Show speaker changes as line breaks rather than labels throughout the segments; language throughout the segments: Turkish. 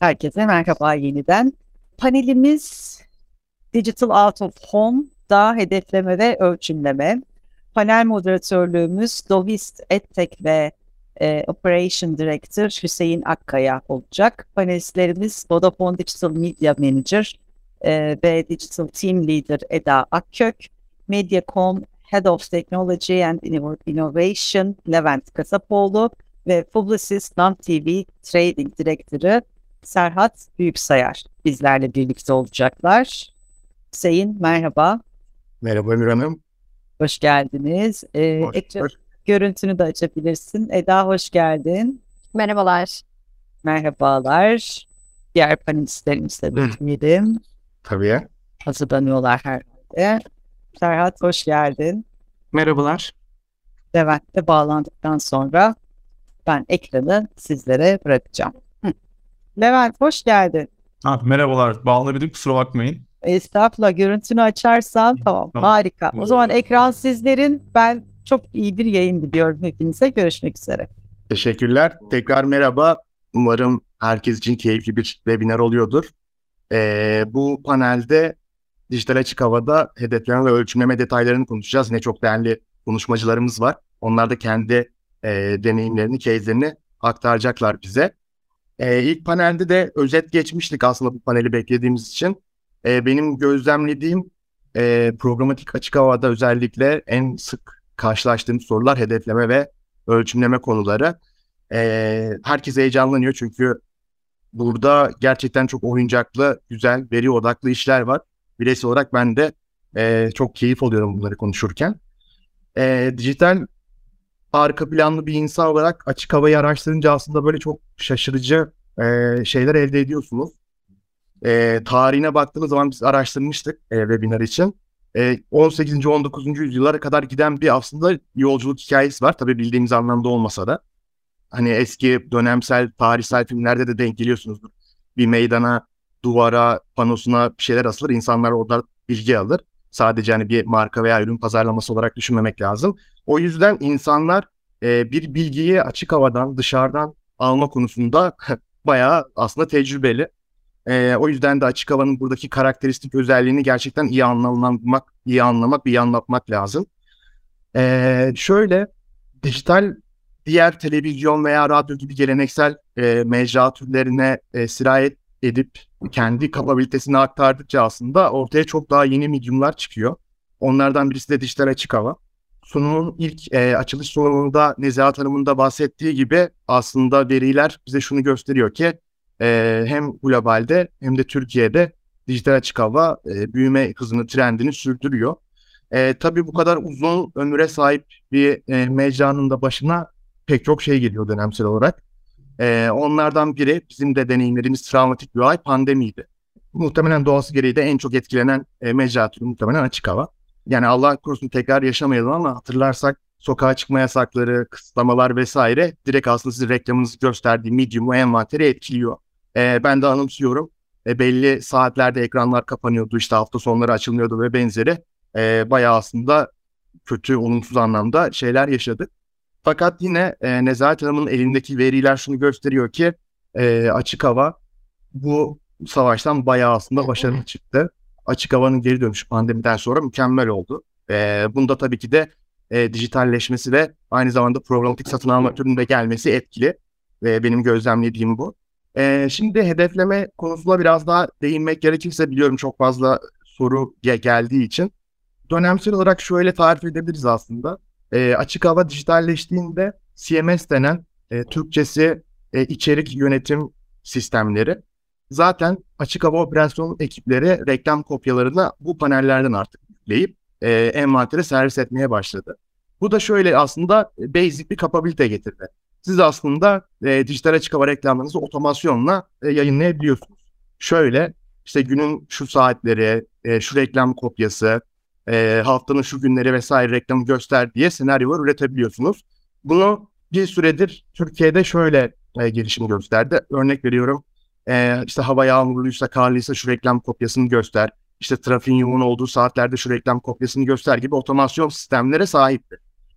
Herkese merhaba yeniden. Panelimiz Digital Out of Home'da hedefleme ve ölçümleme. Panel moderatörlüğümüz Dovist EdTech ve e, Operation Director Hüseyin Akkaya olacak. Panelistlerimiz Vodafone Digital Media Manager e, ve Digital Team Leader Eda Akkök, Mediacom Head of Technology and Innovation Levent Kasapoğlu ve Publicist Non-TV Trading Direktörü Serhat Büyüksayar bizlerle birlikte olacaklar. Hüseyin merhaba.
Merhaba Ömür Hanım.
Hoş geldiniz. Ee, hoş, ekran hoş. görüntünü de açabilirsin. Eda hoş geldin.
Merhabalar.
Merhabalar. Diğer panelistlerimizle bekleyelim.
Tabii.
Hazırlanıyorlar herhalde. Serhat hoş geldin.
Merhabalar.
Levent de bağlandıktan sonra ben ekranı sizlere bırakacağım. Levent hoş geldin.
Ha, merhabalar. Bağlanabildim kusura bakmayın.
Estağfurullah görüntünü açarsan tamam, tamam. harika. O zaman ekran sizlerin ben çok iyi bir yayın diliyorum hepinize. Görüşmek üzere.
Teşekkürler. Tekrar merhaba. Umarım herkes için keyifli bir webinar oluyordur. Ee, bu panelde dijital açık havada hedefleme ve ölçümleme detaylarını konuşacağız. Ne çok değerli konuşmacılarımız var. Onlar da kendi e, deneyimlerini, case'lerini aktaracaklar bize. E, ilk panelde de özet geçmiştik aslında bu paneli beklediğimiz için. E, benim gözlemlediğim e, programatik açık havada özellikle en sık karşılaştığım sorular hedefleme ve ölçümleme konuları. E, herkes heyecanlanıyor çünkü burada gerçekten çok oyuncaklı, güzel, veri odaklı işler var. Bireysel olarak ben de e, çok keyif alıyorum bunları konuşurken. E, dijital arka planlı bir insan olarak açık havayı araştırınca aslında böyle çok şaşırıcı e, şeyler elde ediyorsunuz. E, tarihine baktığınız zaman biz araştırmıştık e, webinar için. E, 18. 19. yüzyıllara kadar giden bir aslında yolculuk hikayesi var. Tabii bildiğimiz anlamda olmasa da. Hani eski dönemsel, tarihsel filmlerde de denk geliyorsunuzdur. Bir meydana, duvara, panosuna bir şeyler asılır. İnsanlar orada bilgi alır. Sadece hani bir marka veya ürün pazarlaması olarak düşünmemek lazım. O yüzden insanlar e, bir bilgiyi açık havadan, dışarıdan alma konusunda bayağı aslında tecrübeli. E, o yüzden de açık havanın buradaki karakteristik özelliğini gerçekten iyi anlamak, iyi anlamak, iyi anlatmak lazım. E, şöyle, dijital diğer televizyon veya radyo gibi geleneksel e, mecra türlerine e, sirayet edip kendi kapabilitesini aktardıkça aslında ortaya çok daha yeni mediumlar çıkıyor. Onlardan birisi de dijital açık hava. Sunumun ilk e, açılış sunumunda Nezahat Hanım'ın da bahsettiği gibi aslında veriler bize şunu gösteriyor ki e, hem globalde hem de Türkiye'de dijital açık hava e, büyüme hızını, trendini sürdürüyor. E, tabii bu kadar uzun ömüre sahip bir e, mecranın da başına pek çok şey geliyor dönemsel olarak. E, onlardan biri bizim de deneyimlerimiz travmatik bir ay pandemiydi. Muhtemelen doğası gereği de en çok etkilenen e, mecra türü muhtemelen açık hava. Yani Allah korusun tekrar yaşamayalım ama hatırlarsak sokağa çıkma yasakları, kısıtlamalar vesaire direkt aslında sizin reklamınızı gösterdiği medium'u envanteri etkiliyor. E, ben de anımsıyorum. E, belli saatlerde ekranlar kapanıyordu, işte hafta sonları açılmıyordu ve benzeri. E, bayağı aslında kötü, olumsuz anlamda şeyler yaşadık. Fakat yine e, Nezahat Hanım'ın elindeki veriler şunu gösteriyor ki e, açık hava bu savaştan bayağı aslında başarılı çıktı. Açık havanın geri dönüşü pandemiden sonra mükemmel oldu. E, bunda tabii ki de e, dijitalleşmesi ve aynı zamanda programatik satın alma türünde gelmesi etkili. Ve benim gözlemlediğim bu. E, şimdi hedefleme konusuna biraz daha değinmek gerekirse biliyorum çok fazla soru ge- geldiği için. Dönemsel olarak şöyle tarif edebiliriz aslında e, açık hava dijitalleştiğinde CMS denen e, Türkçesi e, içerik yönetim sistemleri zaten açık hava operasyon ekipleri reklam kopyalarını bu panellerden artık yükleyip e, envantere servis etmeye başladı. Bu da şöyle aslında basic bir kapabilite getirdi. Siz aslında e, dijital açık hava reklamlarınızı otomasyonla e, yayınlayabiliyorsunuz. Şöyle işte günün şu saatleri, e, şu reklam kopyası, e, haftanın şu günleri vesaire reklamı göster diye senaryolar üretebiliyorsunuz. Bunu bir süredir Türkiye'de şöyle e, gelişim gösterdi. Örnek veriyorum e, işte hava yağmurluysa karlıysa şu reklam kopyasını göster. İşte trafiğin yoğun olduğu saatlerde şu reklam kopyasını göster gibi otomasyon sistemlere sahipti.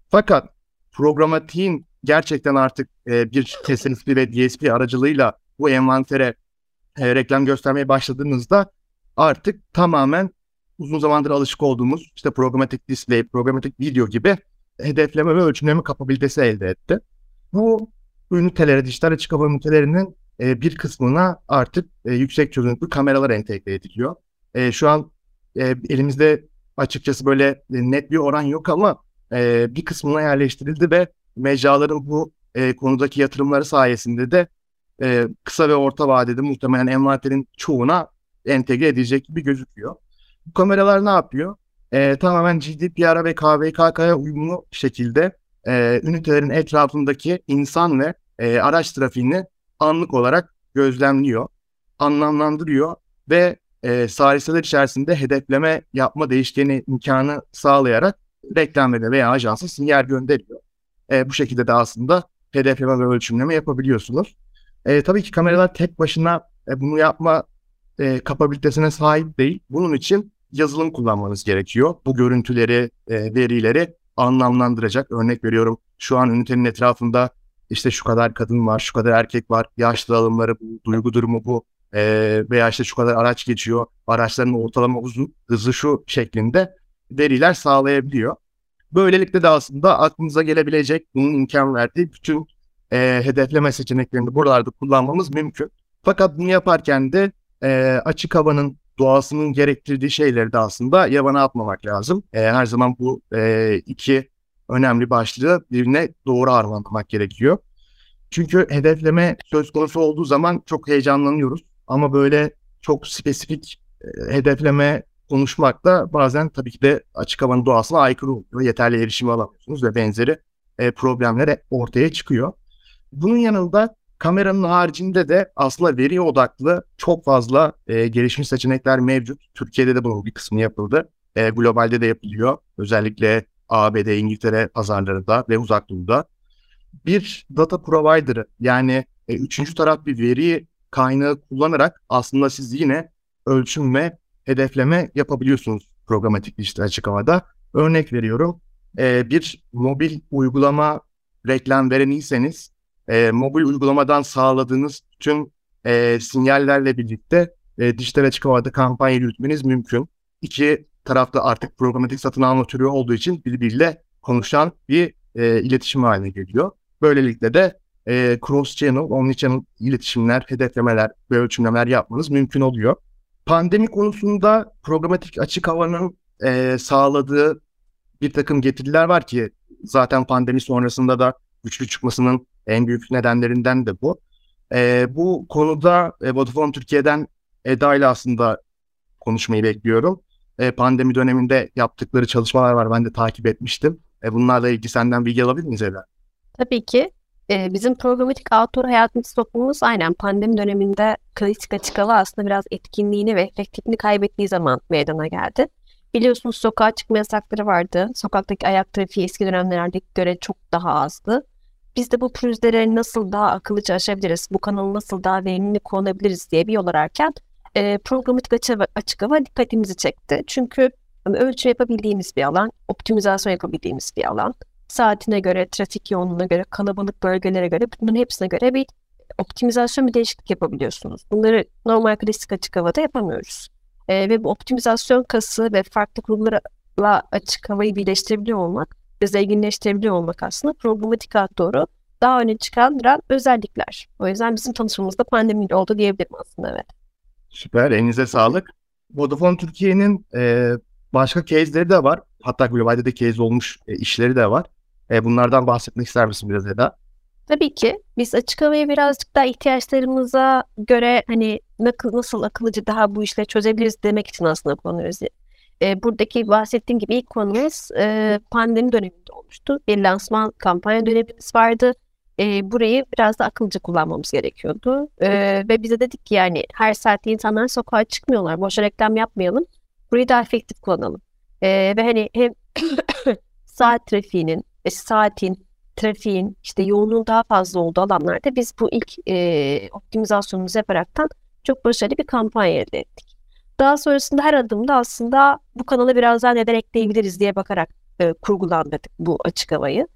Fakat programatiğin gerçekten artık e, bir TSNP ve DSP aracılığıyla bu envantere e, reklam göstermeye başladığınızda artık tamamen uzun zamandır alışık olduğumuz işte programatik display, programatik video gibi hedefleme ve ölçümleme kapabilitesi elde etti. Bu ünitelere, dijital açık hava ünitelerinin e, bir kısmına artık e, yüksek çözünürlüklü kameralar entegre ediliyor. E, şu an e, elimizde açıkçası böyle e, net bir oran yok ama e, bir kısmına yerleştirildi ve mecraların bu e, konudaki yatırımları sayesinde de e, kısa ve orta vadede muhtemelen envanterin çoğuna entegre edilecek gibi gözüküyor. Bu kameralar ne yapıyor? E, tamamen GDPR'a ve KVKK'ya uyumlu şekilde e, ünitelerin etrafındaki insan ve e, araç trafiğini anlık olarak gözlemliyor, anlamlandırıyor ve e, saliseler içerisinde hedefleme yapma değişkeni imkanı sağlayarak reklamlara veya ajansa sinyal gönderiyor. E, bu şekilde de aslında hedefleme ve ölçümleme yapabiliyorsunuz. E, tabii ki kameralar tek başına e, bunu yapma e, kapabilitesine sahip değil. Bunun için yazılım kullanmanız gerekiyor. Bu görüntüleri, e, verileri anlamlandıracak. Örnek veriyorum şu an ünitenin etrafında işte şu kadar kadın var, şu kadar erkek var, yaşlı alımları bu, duygu durumu bu e, veya işte şu kadar araç geçiyor, araçların ortalama uzun, hızı şu şeklinde veriler sağlayabiliyor. Böylelikle de aslında aklınıza gelebilecek bunun imkan verdiği bütün e, hedefleme seçeneklerini buralarda kullanmamız mümkün. Fakat bunu yaparken de e, açık havanın doğasının gerektirdiği şeyleri de aslında yabana atmamak lazım. E, her zaman bu e, iki önemli başlığı birbirine doğru harmanlamak gerekiyor. Çünkü hedefleme söz konusu olduğu zaman çok heyecanlanıyoruz. Ama böyle çok spesifik e, hedefleme konuşmak da bazen tabii ki de açık havanın doğasına aykırı oluyor. Yeterli erişimi alamıyorsunuz ve benzeri e, problemler ortaya çıkıyor. Bunun yanında kameranın haricinde de aslında veri odaklı çok fazla e, gelişmiş seçenekler mevcut. Türkiye'de de bunun bir kısmı yapıldı. E, globalde de yapılıyor. Özellikle ABD, İngiltere pazarlarında ve uzak doğuda. Bir data provider'ı yani e, üçüncü taraf bir veri kaynağı kullanarak aslında siz yine ölçüm ve hedefleme yapabiliyorsunuz programatik dijital açık havada. Örnek veriyorum. E, bir mobil uygulama reklam vereniyseniz e, mobil uygulamadan sağladığınız tüm e, sinyallerle birlikte e, dijital açık havada kampanya yürütmeniz mümkün. İki tarafta artık programatik satın alma türü olduğu için birbiriyle konuşan bir e, iletişim haline geliyor. Böylelikle de e, cross channel, omni channel iletişimler, hedeflemeler ve ölçümlemeler yapmanız mümkün oluyor. Pandemi konusunda programatik açık havanın e, sağladığı bir takım getiriler var ki zaten pandemi sonrasında da güçlü çıkmasının en büyük nedenlerinden de bu. E, bu konuda e, Vodafone Türkiye'den Eda ile aslında konuşmayı bekliyorum. E, pandemi döneminde yaptıkları çalışmalar var. Ben de takip etmiştim. E, bunlarla ilgili senden bilgi alabilir miyiz Eda?
Tabii ki. E, bizim programatik outdoor hayatımız sokmamız aynen pandemi döneminde klasik açık hava aslında biraz etkinliğini ve efektifliğini kaybettiği zaman meydana geldi. Biliyorsunuz sokağa çıkma yasakları vardı. Sokaktaki ayak trafiği eski dönemlerdeki göre çok daha azdı. Biz de bu pürüzleri nasıl daha akıllıca aşabiliriz, bu kanalı nasıl daha verimli kullanabiliriz diye bir yol ararken e, programatik açık, hava dikkatimizi çekti. Çünkü hani, ölçü yapabildiğimiz bir alan, optimizasyon yapabildiğimiz bir alan. Saatine göre, trafik yoğunluğuna göre, kalabalık bölgelere göre, bunların hepsine göre bir optimizasyon bir değişiklik yapabiliyorsunuz. Bunları normal klasik açık havada yapamıyoruz. E, ve bu optimizasyon kası ve farklı kurumlarla açık havayı birleştirebiliyor olmak zenginleştirebiliyor olmak aslında programatik doğru daha öne çıkan özellikler. O yüzden bizim tanışmamız da pandemiyle oldu diyebilirim aslında evet.
Süper, elinize sağlık. Vodafone Türkiye'nin e, başka case'leri de var. Hatta globalde de case olmuş e, işleri de var. E, bunlardan bahsetmek ister misin biraz Eda?
Tabii ki. Biz açık havaya birazcık daha ihtiyaçlarımıza göre hani nasıl akıllıca daha bu işleri çözebiliriz demek için aslında kullanıyoruz. E, buradaki bahsettiğim gibi ilk konumuz e, pandemi döneminde olmuştu. Bir lansman kampanya dönemimiz vardı e, burayı biraz da akıllıca kullanmamız gerekiyordu. E, ve bize dedik ki yani her saatte insanlar sokağa çıkmıyorlar. Boşa reklam yapmayalım. Burayı daha efektif kullanalım. E, ve hani hem saat trafiğinin, e, saatin, trafiğin işte yoğunluğun daha fazla olduğu alanlarda biz bu ilk e, optimizasyonumuzu yaparaktan çok başarılı bir kampanya elde ettik. Daha sonrasında her adımda aslında bu kanala biraz daha neden ekleyebiliriz diye bakarak e, kurgulandırdık bu açık havayı.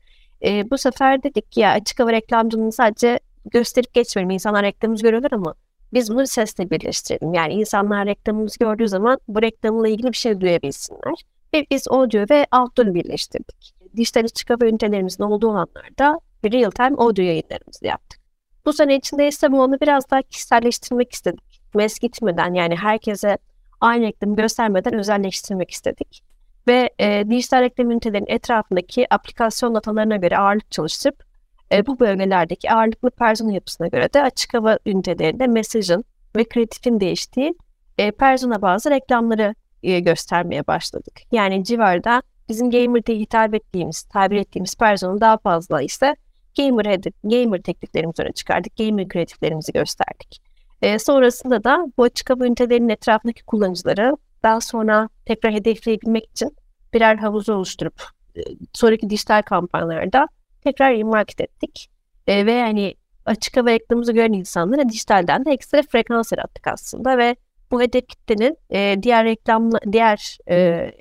E, bu sefer dedik ki ya açık hava reklamcılığını sadece gösterip geçmeyelim. İnsanlar reklamımızı görüyorlar ama biz bunu sesle birleştirelim. Yani insanlar reklamımızı gördüğü zaman bu reklamla ilgili bir şey duyabilsinler. Ve biz audio ve outdoor birleştirdik. Dijital çıkaba ünitelerimizin olduğu alanlarda real time audio yayınlarımızı yaptık. Bu sene içinde ise bu onu biraz daha kişiselleştirmek istedik. Mes gitmeden yani herkese aynı reklamı göstermeden özelleştirmek istedik. Ve e, dijital reklam ünitelerinin etrafındaki aplikasyon datalarına göre ağırlık çalıştırıp e, bu bölgelerdeki ağırlıklı persona yapısına göre de açık hava ünitelerinde mesajın ve kreatifin değiştiği e, persona bazı reklamları e, göstermeye başladık. Yani civarda bizim gamer diye hitap ettiğimiz, tabir ettiğimiz personanın daha fazla ise gamer, gamer tekliflerimizi öne çıkardık. Gamer kreatiflerimizi gösterdik. E, sonrasında da bu açık hava ünitelerinin etrafındaki kullanıcıları daha sonra tekrar hedefleyebilmek için birer havuzu oluşturup e, sonraki dijital kampanyalarda tekrar remarket ettik. E, ve yani açık hava reklamımızı gören insanlara dijitalden de ekstra frekans yarattık aslında ve bu hedef kitlenin e, diğer reklamla diğer e,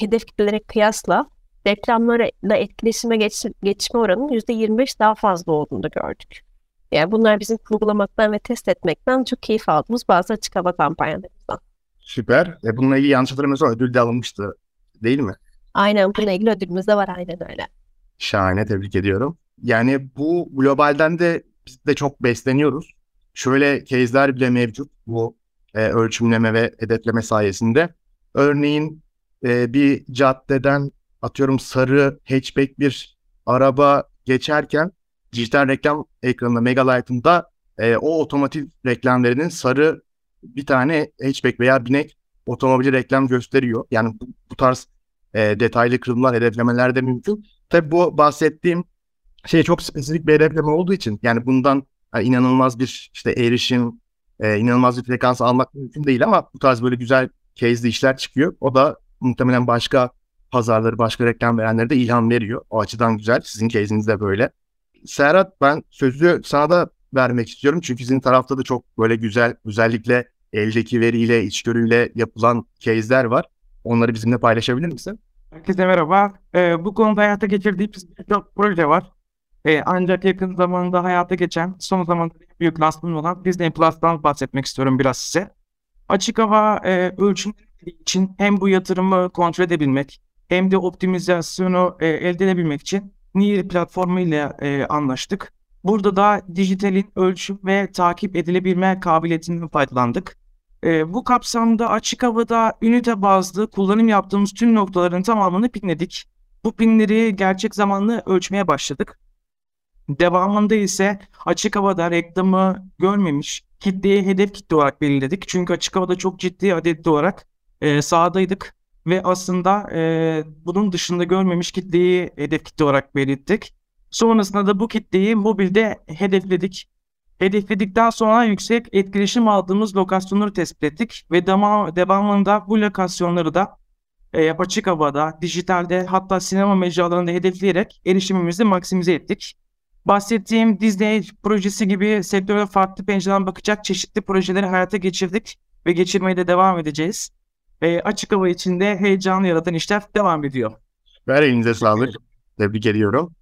hedef kitlelere kıyasla reklamlarla etkileşime geç, geçme oranının %25 daha fazla olduğunu gördük. Yani bunlar bizim kurgulamaktan ve test etmekten çok keyif aldığımız bazı açık hava kampanyalarımızdan.
Süper. E, bununla ilgili yanlış hatırlamıyorsam ödül de alınmıştı değil mi?
Aynen bununla ilgili ödülümüz de var aynen öyle.
Şahane tebrik ediyorum. Yani bu globalden de biz de çok besleniyoruz. Şöyle case'ler bile mevcut bu e, ölçümleme ve hedefleme sayesinde. Örneğin e, bir caddeden atıyorum sarı hatchback bir araba geçerken dijital reklam ekranında Megalight'ında e, o otomotiv reklamlarının sarı bir tane hatchback veya binek otomobili reklam gösteriyor. Yani bu, bu tarz e, detaylı kırılımlar, hedeflemeler de mümkün. Tabi bu bahsettiğim şey çok spesifik bir hedefleme olduğu için yani bundan yani inanılmaz bir işte erişim, e, inanılmaz bir frekans almak mümkün değil ama bu tarz böyle güzel case'li işler çıkıyor. O da muhtemelen başka pazarları, başka reklam verenlere de ilham veriyor. O açıdan güzel. Sizin case'iniz de böyle. Serhat ben sözü sana da vermek istiyorum. Çünkü sizin tarafta da çok böyle güzel, özellikle eldeki veriyle, içgörüyle yapılan case'ler var. Onları bizimle paylaşabilir misin?
Herkese merhaba. Ee, bu konuda hayata geçirdiğimiz birçok proje var. Ee, ancak yakın zamanda hayata geçen, son zamanda büyük lansman olan Disney Plus'tan bahsetmek istiyorum biraz size. Açık hava e, ölçümleri için hem bu yatırımı kontrol edebilmek hem de optimizasyonu e, elde edebilmek için Nier platformu ile e, anlaştık. Burada da dijitalin ölçüm ve takip edilebilme kabiliyetinden faydalandık. E, bu kapsamda açık havada ünite bazlı kullanım yaptığımız tüm noktaların tamamını pinledik. Bu pinleri gerçek zamanlı ölçmeye başladık. Devamında ise açık havada reklamı görmemiş kitleye hedef kitle olarak belirledik. Çünkü açık havada çok ciddi adetli olarak e, sahadaydık ve aslında e, bunun dışında görmemiş kitleyi hedef kitle olarak belirttik. Sonrasında da bu kitleyi mobilde hedefledik. Hedefledikten sonra yüksek etkileşim aldığımız lokasyonları tespit ettik ve devamında bu lokasyonları da e, açık havada, dijitalde hatta sinema mecralarında hedefleyerek erişimimizi maksimize ettik. Bahsettiğim Disney projesi gibi sektöre farklı pencereden bakacak çeşitli projeleri hayata geçirdik ve geçirmeye de devam edeceğiz. E, açık hava içinde heyecan yaratan işler devam ediyor.
Ver elinize sağlık. Tebrik ediyorum.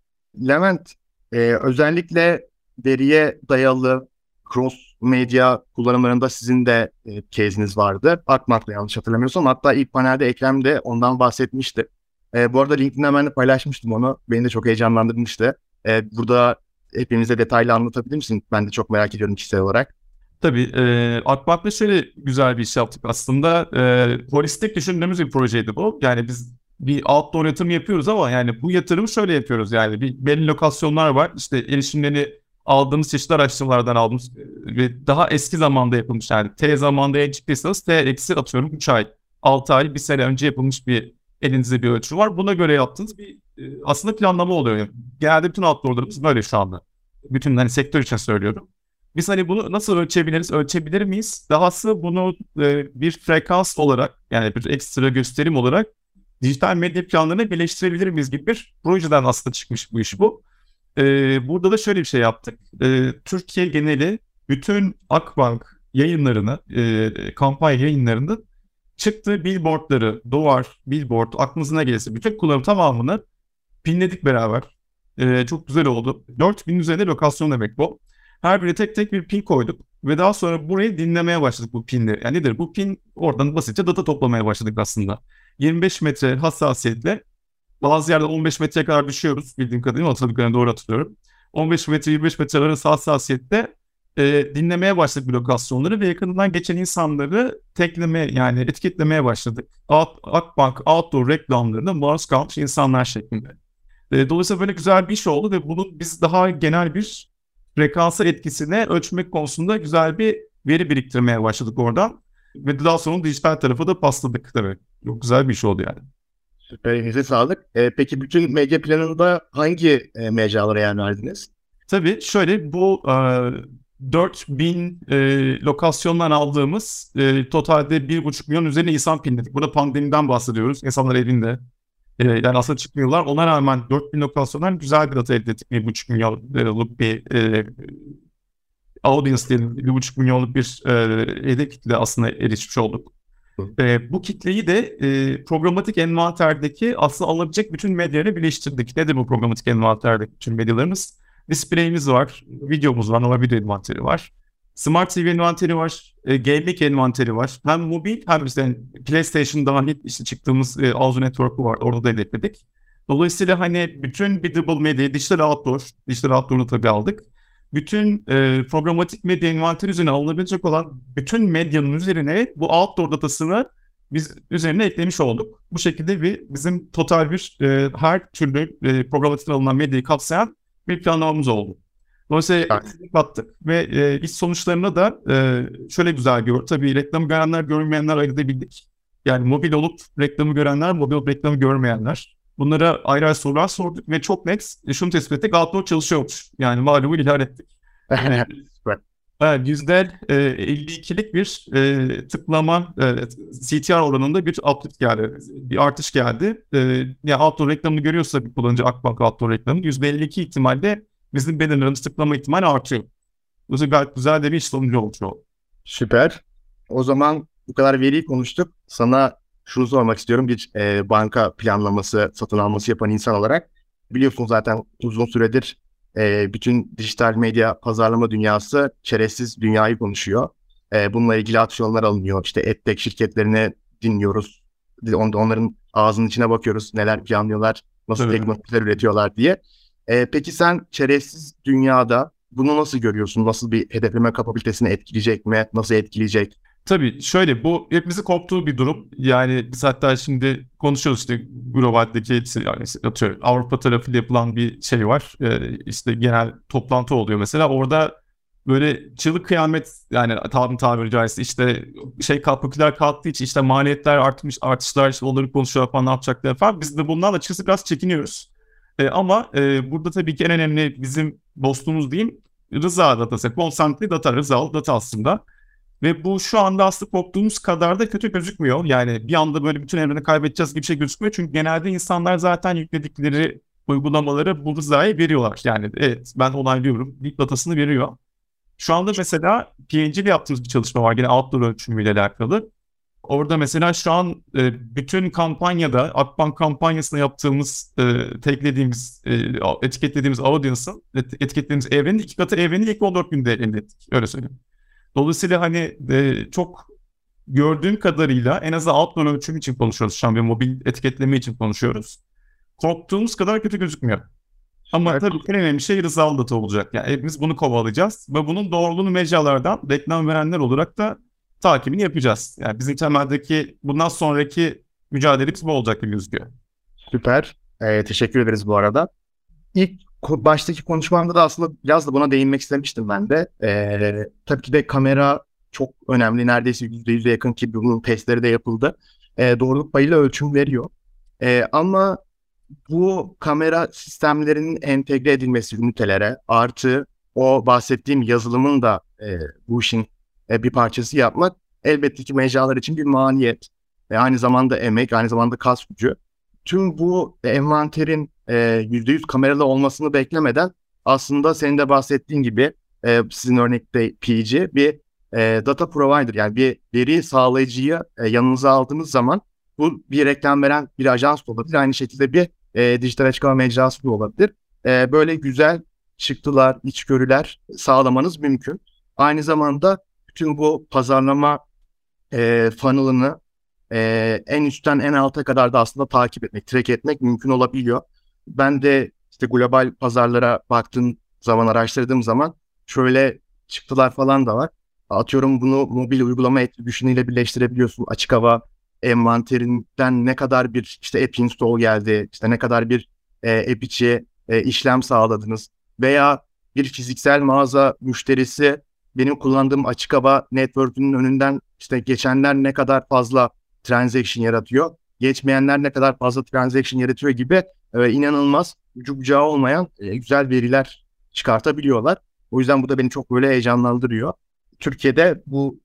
Levent, e, özellikle veriye dayalı cross medya kullanımlarında sizin de e, case'iniz vardı. Akmak'la yanlış hatırlamıyorsam. Hatta ilk panelde Ekrem de ondan bahsetmişti. E, bu arada LinkedIn'de ben de paylaşmıştım onu. Beni de çok heyecanlandırmıştı. E, burada hepimize detaylı anlatabilir misin? Ben de çok merak ediyorum kişisel olarak.
Tabii. E, Akmak'la şöyle güzel bir iş yaptık aslında. E, holistik düşündüğümüz bir projeydi bu. Yani biz bir outdoor yatırım yapıyoruz ama yani bu yatırımı şöyle yapıyoruz yani bir belli lokasyonlar var işte erişimleri aldığımız çeşitli araştırmalardan aldığımız ve daha eski zamanda yapılmış yani T zamanda en çıktıysanız T eksi atıyorum 3 ay 6 ay bir sene önce yapılmış bir elinizde bir ölçü var. Buna göre yaptığınız bir aslında planlama oluyor. Genelde bütün outdoorlarımız böyle şu anda. Bütün hani sektör için söylüyorum. Biz hani bunu nasıl ölçebiliriz, ölçebilir miyiz? Dahası bunu e, bir frekans olarak yani bir ekstra gösterim olarak dijital medya planlarına birleştirebilir miyiz gibi bir projeden aslında çıkmış bu iş bu. Ee, burada da şöyle bir şey yaptık. Ee, Türkiye geneli bütün Akbank yayınlarını, e, kampanya yayınlarını çıktığı billboardları, duvar, billboard, aklınıza gelirse bütün kullanım tamamını pinledik beraber. Ee, çok güzel oldu. 4000 üzerinde lokasyon demek bu.
Her birine tek tek bir pin koyduk. Ve daha sonra burayı dinlemeye başladık bu pinleri. Yani nedir? Bu pin oradan basitçe data toplamaya başladık aslında. 25 metre hassasiyetle bazı yerde 15 metreye kadar düşüyoruz bildiğim kadarıyla hatırladıklarını doğru hatırlıyorum. 15 metre 25 metre arası hassasiyette e, dinlemeye başladık bu lokasyonları ve yakından geçen insanları tekleme yani etiketlemeye başladık. Out, Akbank outdoor reklamlarında maruz kalmış insanlar şeklinde. E, dolayısıyla böyle güzel bir iş oldu ve bunun biz daha genel bir frekansa etkisine ölçmek konusunda güzel bir veri biriktirmeye başladık oradan. Ve daha sonra dijital tarafa da pasladık tabii. Çok güzel bir iş oldu yani.
Süper, elinize sağlık. E, peki bütün medya planında hangi e, mecralara yer verdiniz?
Tabii şöyle bu e, 4000 e, lokasyondan aldığımız e, totalde 1,5 milyon üzerine insan pinledik. Burada pandemiden bahsediyoruz. İnsanlar evinde. E, yani aslında çıkmıyorlar. Ona rağmen 4000 lokasyondan güzel bir data elde ettik. 1,5 milyonluk bir e, audience diyelim. 1,5 milyonluk bir e, hedef kitle aslında erişmiş olduk. E, bu kitleyi de e, programatik envanterdeki aslında alabilecek bütün medyayla birleştirdik. Nedir bu programatik envanterdeki bütün medyalarımız? Display'imiz var, videomuz var, ama video envanteri var. Smart TV envanteri var, e, gaming envanteri var. Hem mobil hem işte PlayStation dahil işte çıktığımız e, Audio Network'u var. Orada da hedefledik. Dolayısıyla hani bütün biddable medya, dijital outdoor, dijital outdoor'u tabii aldık. Bütün e, programatik medya envanteri üzerine alınabilecek olan bütün medyanın üzerine bu outdoor datasını biz üzerine eklemiş olduk. Bu şekilde bir bizim total bir e, her türlü e, programatikten alınan medyayı kapsayan bir planlamamız oldu. Dolayısıyla evet. kattık ve e, iş sonuçlarına da e, şöyle güzel gör. Tabii reklamı görenler görmeyenler ayırabildik. Yani mobil olup reklamı görenler, mobil olup reklamı görmeyenler. Bunlara ayrı ayrı sorular sorduk ve çok net e, şunu tespit ettik. Outdoor çalışıyormuş. Yani malumu ihlal ettik. Evet, yüzde 52'lik bir e, tıklama e, CTR oranında bir uplift geldi. Bir artış geldi. E, yani outdoor reklamını görüyorsa bir kullanıcı Akbank outdoor reklamı %52 ihtimalle bizim bannerlarımız tıklama ihtimali artıyor. Bu gayet güzel de bir sonucu oldu.
Süper. O zaman bu kadar veriyi konuştuk. Sana şunu sormak istiyorum. Bir e, banka planlaması, satın alması yapan insan olarak biliyorsun zaten uzun süredir e, bütün dijital medya pazarlama dünyası çerezsiz dünyayı konuşuyor. E, bununla ilgili aksiyonlar alınıyor. İşte EdTech şirketlerini dinliyoruz. On, onların ağzının içine bakıyoruz. Neler planlıyorlar, nasıl evet. teknolojiler üretiyorlar diye. E, peki sen çerezsiz dünyada bunu nasıl görüyorsun? Nasıl bir hedefleme kapabilitesini etkileyecek mi? Nasıl etkileyecek?
Tabii şöyle bu hepimizi koptuğu bir durum. Yani biz hatta şimdi konuşuyoruz işte globaldeki yani atıyorum Avrupa tarafıyla yapılan bir şey var. Ee, işte genel toplantı oluyor mesela. Orada böyle çığlık kıyamet yani tabiri tabiri caizse işte şey popüler kalktığı için işte maliyetler artmış artışlar işte onları konuşuyor falan ne yapacaklar falan. Biz de bundan açıkçası biraz çekiniyoruz. Ee, ama e, burada tabii ki en önemli bizim dostumuz diyeyim rıza datası. Constantly data, rızalı data aslında. Ve bu şu anda aslında korktuğumuz kadar da kötü gözükmüyor. Yani bir anda böyle bütün evreni kaybedeceğiz gibi bir şey gözükmüyor. Çünkü genelde insanlar zaten yükledikleri uygulamaları bu rızayı veriyorlar. Yani evet ben onaylıyorum. Big datasını veriyor. şu anda mesela PNG'de yaptığımız bir çalışma var. Yine outdoor ölçümüyle alakalı. Orada mesela şu an e, bütün kampanyada Akbank kampanyasında yaptığımız, e, teklediğimiz, e, etiketlediğimiz audience'ın, etiketlediğimiz evrenin iki katı evreni ilk 14 günde elde ettik. Öyle söyleyeyim. Dolayısıyla hani e, çok gördüğüm kadarıyla en azından outdoor ölçüm için konuşuyoruz şu an ve mobil etiketleme için konuşuyoruz. Korktuğumuz kadar kötü gözükmüyor. Ama evet. tabii en önemli şey rızalı data olacak. Yani hepimiz bunu kovalayacağız ve bunun doğruluğunu mecralardan reklam verenler olarak da takibini yapacağız. Yani bizim temeldeki bundan sonraki mücadelemiz bu olacak gibi gözüküyor.
Süper. Ee, teşekkür ederiz bu arada. İlk baştaki konuşmamda da aslında biraz da buna değinmek istemiştim ben de. Ee, tabii ki de kamera çok önemli. Neredeyse %100'e yakın ki bunun testleri de yapıldı. Ee, doğruluk payıyla ölçüm veriyor. Ee, ama bu kamera sistemlerinin entegre edilmesi ünitelere artı o bahsettiğim yazılımın da e, bu işin e, bir parçası yapmak elbette ki mecralar için bir maliyet. E, aynı zamanda emek, aynı zamanda kas gücü. Tüm bu envanterin yüzde yüz kameralı olmasını beklemeden aslında senin de bahsettiğin gibi e, sizin örnekte PG bir e, data provider yani bir veri sağlayıcıyı e, yanınıza aldığınız zaman bu bir reklam veren bir ajans da olabilir. Aynı şekilde bir e, dijital açıklama mecrası da olabilir. E, böyle güzel çıktılar, içgörüler sağlamanız mümkün. Aynı zamanda bütün bu pazarlama e, funnel'ını e, en üstten en alta kadar da aslında takip etmek, track etmek mümkün olabiliyor. Ben de işte global pazarlara baktığım zaman, araştırdığım zaman şöyle çıktılar falan da var. Atıyorum bunu mobil uygulama attribution'ıyla birleştirebiliyorsun. Açık hava envanterinden ne kadar bir işte app install geldi, işte ne kadar bir e, app içi e, işlem sağladınız veya bir fiziksel mağaza müşterisi benim kullandığım açık hava network'ünün önünden işte geçenler ne kadar fazla transaction yaratıyor, geçmeyenler ne kadar fazla transaction yaratıyor gibi e, inanılmaz ucu olmayan e, güzel veriler çıkartabiliyorlar. O yüzden bu da beni çok böyle heyecanlandırıyor. Türkiye'de bu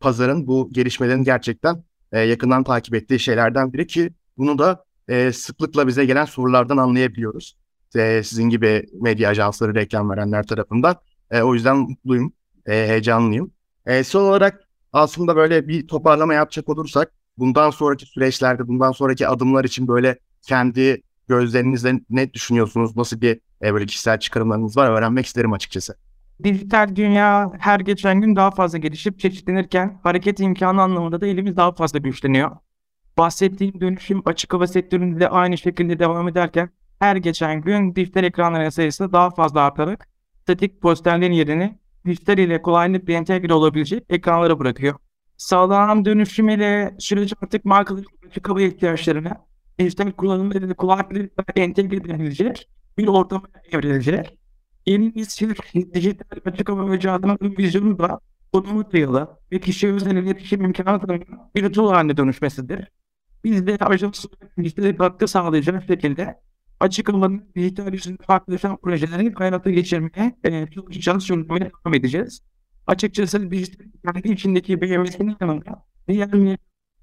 pazarın, bu gelişmelerin gerçekten e, yakından takip ettiği şeylerden biri ki bunu da e, sıklıkla bize gelen sorulardan anlayabiliyoruz. E, sizin gibi medya ajansları, reklam verenler tarafından. E, o yüzden mutluyum, e, heyecanlıyım. E, son olarak aslında böyle bir toparlama yapacak olursak bundan sonraki süreçlerde, bundan sonraki adımlar için böyle kendi gözlerinizle ne düşünüyorsunuz? Nasıl bir e, böyle kişisel çıkarımlarınız var? Öğrenmek isterim açıkçası.
Dijital dünya her geçen gün daha fazla gelişip çeşitlenirken hareket imkanı anlamında da elimiz daha fazla güçleniyor. Bahsettiğim dönüşüm açık hava sektöründe de aynı şekilde devam ederken her geçen gün dijital ekranların sayısı daha fazla artarak statik posterlerin yerini dijital ile kolaylıkla entegre olabilecek ekranlara bırakıyor. Sağlanan dönüşüm ile süreç artık markaların hava ihtiyaçlarına dijital kullanımlarıyla kolaylıkla entegre edilecek bir ortama evrilecek. Yeni nesil dijital açık hava mücadelesinin vizyonu da konumu dayalı ve kişi özel iletişim imkanı bir tool haline dönüşmesidir. Biz de ajans dijital katkı sağlayacak şekilde açık alanın dijital yüzünde farklılaşan projeleri hayata geçirmeye e, çalışacağız, sürdürmeye devam edeceğiz. Açıkçası dijital kendi içindeki büyümesinin yanında diğer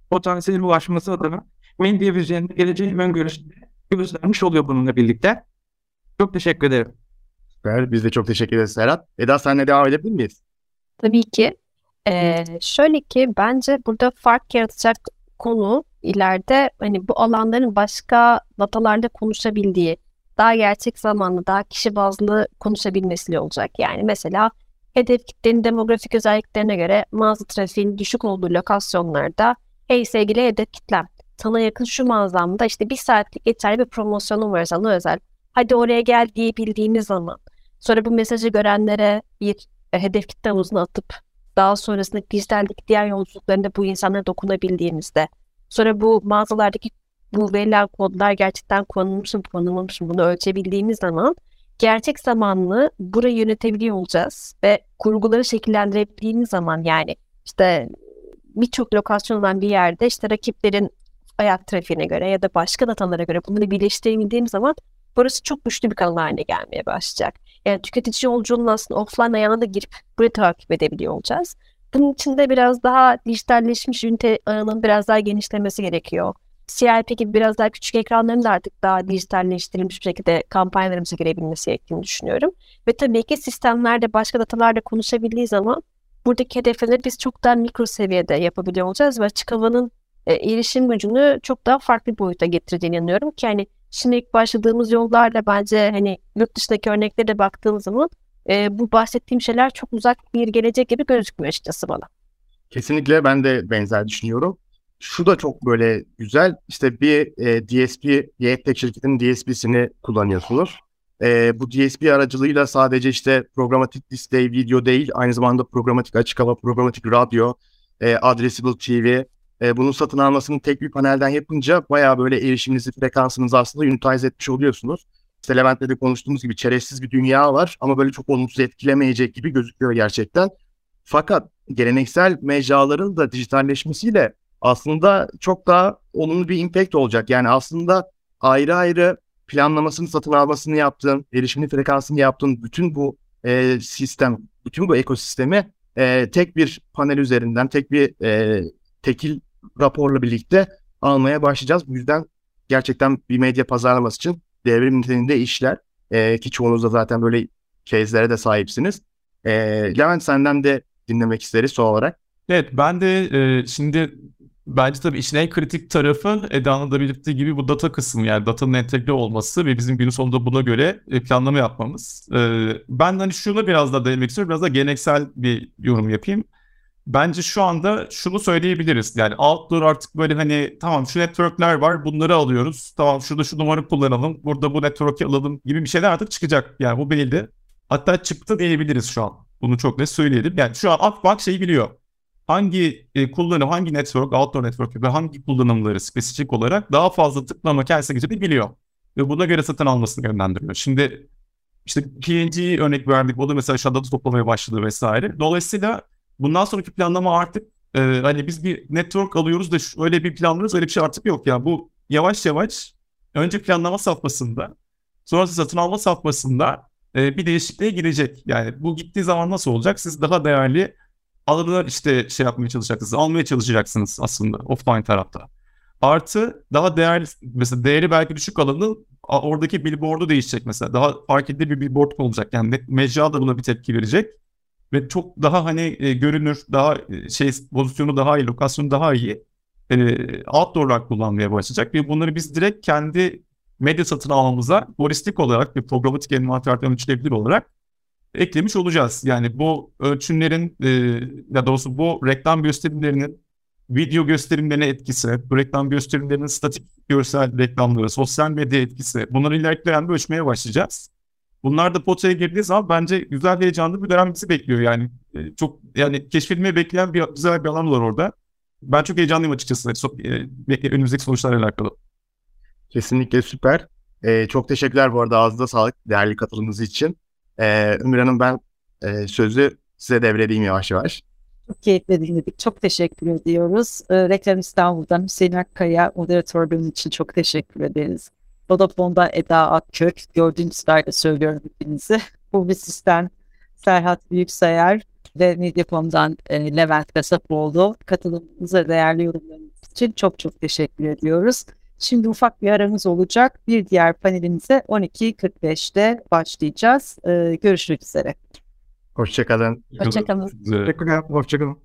potansiyel ulaşması adına medya üzerinde geleceğin öngörüsünde göstermiş oluyor bununla birlikte. Çok teşekkür ederim.
Süper. Biz de çok teşekkür ederiz Serhat. Eda senle devam edebilir miyiz?
Tabii ki. Ee, şöyle ki bence burada fark yaratacak konu ileride hani bu alanların başka datalarda konuşabildiği, daha gerçek zamanlı, daha kişi bazlı konuşabilmesi olacak. Yani mesela hedef kitlenin demografik özelliklerine göre mağaza trafiğinin düşük olduğu lokasyonlarda hey sevgili hedef kitlem sana yakın şu mağazamda işte bir saatlik geçerli bir promosyonum var sana özel. Hadi oraya gel diyebildiğiniz zaman sonra bu mesajı görenlere bir e, hedef kitle atıp daha sonrasında dijitaldeki diğer yolculuklarında bu insanlara dokunabildiğinizde sonra bu mağazalardaki bu verilen kodlar gerçekten kullanılmış mı kullanılmamış mı bunu ölçebildiğimiz zaman gerçek zamanlı burayı yönetebiliyor olacağız ve kurguları şekillendirebildiğimiz zaman yani işte birçok lokasyon olan bir yerde işte rakiplerin ayak trafiğine göre ya da başka datalara göre bunları birleştirebildiğim zaman burası çok güçlü bir kanal haline gelmeye başlayacak. Yani tüketici yolculuğunun aslında offline ayağına da girip burayı takip edebiliyor olacağız. Bunun için de biraz daha dijitalleşmiş ünite ağının biraz daha genişlemesi gerekiyor. CIP gibi biraz daha küçük ekranların da artık daha dijitalleştirilmiş bir şekilde kampanyalarımıza girebilmesi gerektiğini düşünüyorum. Ve tabii ki sistemlerde başka datalarla konuşabildiği zaman buradaki hedefleri biz çok daha mikro seviyede yapabiliyor olacağız ve açık havanın e, erişim gücünü çok daha farklı bir boyuta getireceğine inanıyorum ki hani şimdi ilk başladığımız yollarla bence hani yurt dışındaki örneklere de baktığımız zaman e, bu bahsettiğim şeyler çok uzak bir gelecek gibi gözükmüyor açıkçası bana.
Kesinlikle ben de benzer düşünüyorum. Şu da çok böyle güzel. İşte bir e, DSP, Yetek şirketinin DSP'sini kullanıyorsunuz. E, bu DSP aracılığıyla sadece işte programatik display video değil, aynı zamanda programatik açık hava, programatik radyo, e, addressable TV, e, bunun satın almasını tek bir panelden yapınca bayağı böyle erişiminizi, frekansınızı aslında unitize etmiş oluyorsunuz. İşte Levent'le de konuştuğumuz gibi çerezsiz bir dünya var ama böyle çok olumsuz etkilemeyecek gibi gözüküyor gerçekten. Fakat geleneksel mecraların da dijitalleşmesiyle aslında çok daha olumlu bir impact olacak. Yani aslında ayrı ayrı planlamasını, satın almasını yaptığın, erişimini, frekansını yaptığın bütün bu e, sistem, bütün bu ekosistemi e, tek bir panel üzerinden, tek bir e, tekil raporla birlikte almaya başlayacağız. Bu yüzden gerçekten bir medya pazarlaması için devrim niteliğinde işler. E, ki çoğunuz da zaten böyle case'lere de sahipsiniz. E, Levent senden de dinlemek isteriz son olarak.
Evet ben de e, şimdi bence tabii işin en kritik tarafı Eda'nın da belirttiği gibi bu data kısmı yani datanın entegre olması ve bizim günün sonunda buna göre e, planlama yapmamız. Ee, ben hani şunu biraz da değinmek istiyorum. Biraz da geleneksel bir yorum yapayım. Bence şu anda şunu söyleyebiliriz. Yani outdoor artık böyle hani tamam şu networkler var bunları alıyoruz. Tamam şurada şu numara kullanalım. Burada bu network'i alalım gibi bir şeyler artık çıkacak. Yani bu belli. Hatta çıktı diyebiliriz şu an. Bunu çok net söyleyelim. Yani şu an Akbank şeyi biliyor. Hangi e, kullanım, hangi network, outdoor network ve hangi kullanımları spesifik olarak daha fazla tıklama geçirdiği biliyor. Ve buna göre satın almasını yönlendiriyor. Şimdi işte P&G örnek verdik. O da mesela şu anda toplamaya başladı vesaire. Dolayısıyla bundan sonraki planlama artık e, hani biz bir network alıyoruz da öyle bir planlıyoruz öyle bir şey artık yok ya. Bu yavaş yavaş önce planlama safhasında sonrası satın alma safhasında e, bir değişikliğe girecek. Yani bu gittiği zaman nasıl olacak? Siz daha değerli alanlar işte şey yapmaya çalışacaksınız, almaya çalışacaksınız aslında offline tarafta. Artı daha değerli, mesela değeri belki düşük alanın oradaki billboard'u değişecek mesela. Daha fark edilir bir billboard olacak. Yani mecra da buna bir tepki verecek. Ve çok daha hani e, görünür, daha e, şey pozisyonu daha iyi, lokasyonu daha iyi e, outdoor'lar kullanmaya başlayacak. Ve bunları biz direkt kendi medya satın almamıza holistik olarak bir programatik envanterden ölçülebilir olarak eklemiş olacağız. Yani bu ölçümlerin e, ya doğrusu bu reklam gösterimlerinin video gösterimlerine etkisi, bu reklam gösterimlerinin statik görsel reklamları, sosyal medya etkisi bunları ilerleyen ölçmeye başlayacağız. Bunlar da potaya girdiği zaman bence güzel heyecanlı bir dönem bizi bekliyor yani. E, çok yani keşfedilmeyi bekleyen bir güzel bir alan var orada. Ben çok heyecanlıyım açıkçası. E, önümüzdeki sonuçlarla alakalı.
Kesinlikle süper. Ee, çok teşekkürler bu arada ağzınıza sağlık değerli katılımınız için. Ee, Ömür Hanım ben e, sözü size devredeyim yavaş yavaş.
Çok keyifle dinledik. Çok teşekkür ediyoruz. Ee, Reklam İstanbul'dan Hüseyin Akkaya moderatörlüğün için çok teşekkür ederiz. Vodafone'da Eda Akkök, gördüğünüz sırayla söylüyorum hepinizi. Publisis'ten Serhat Büyüksayer ve Medyacom'dan e, Levent Kasapoğlu katılımınıza değerli yorumlarınız için çok çok teşekkür ediyoruz. Şimdi ufak bir aramız olacak. Bir diğer panelimize 12.45'te başlayacağız. Ee, görüşmek üzere.
Hoşçakalın.
Hoşçakalın.
Teşekkürler. Hoşçakalın.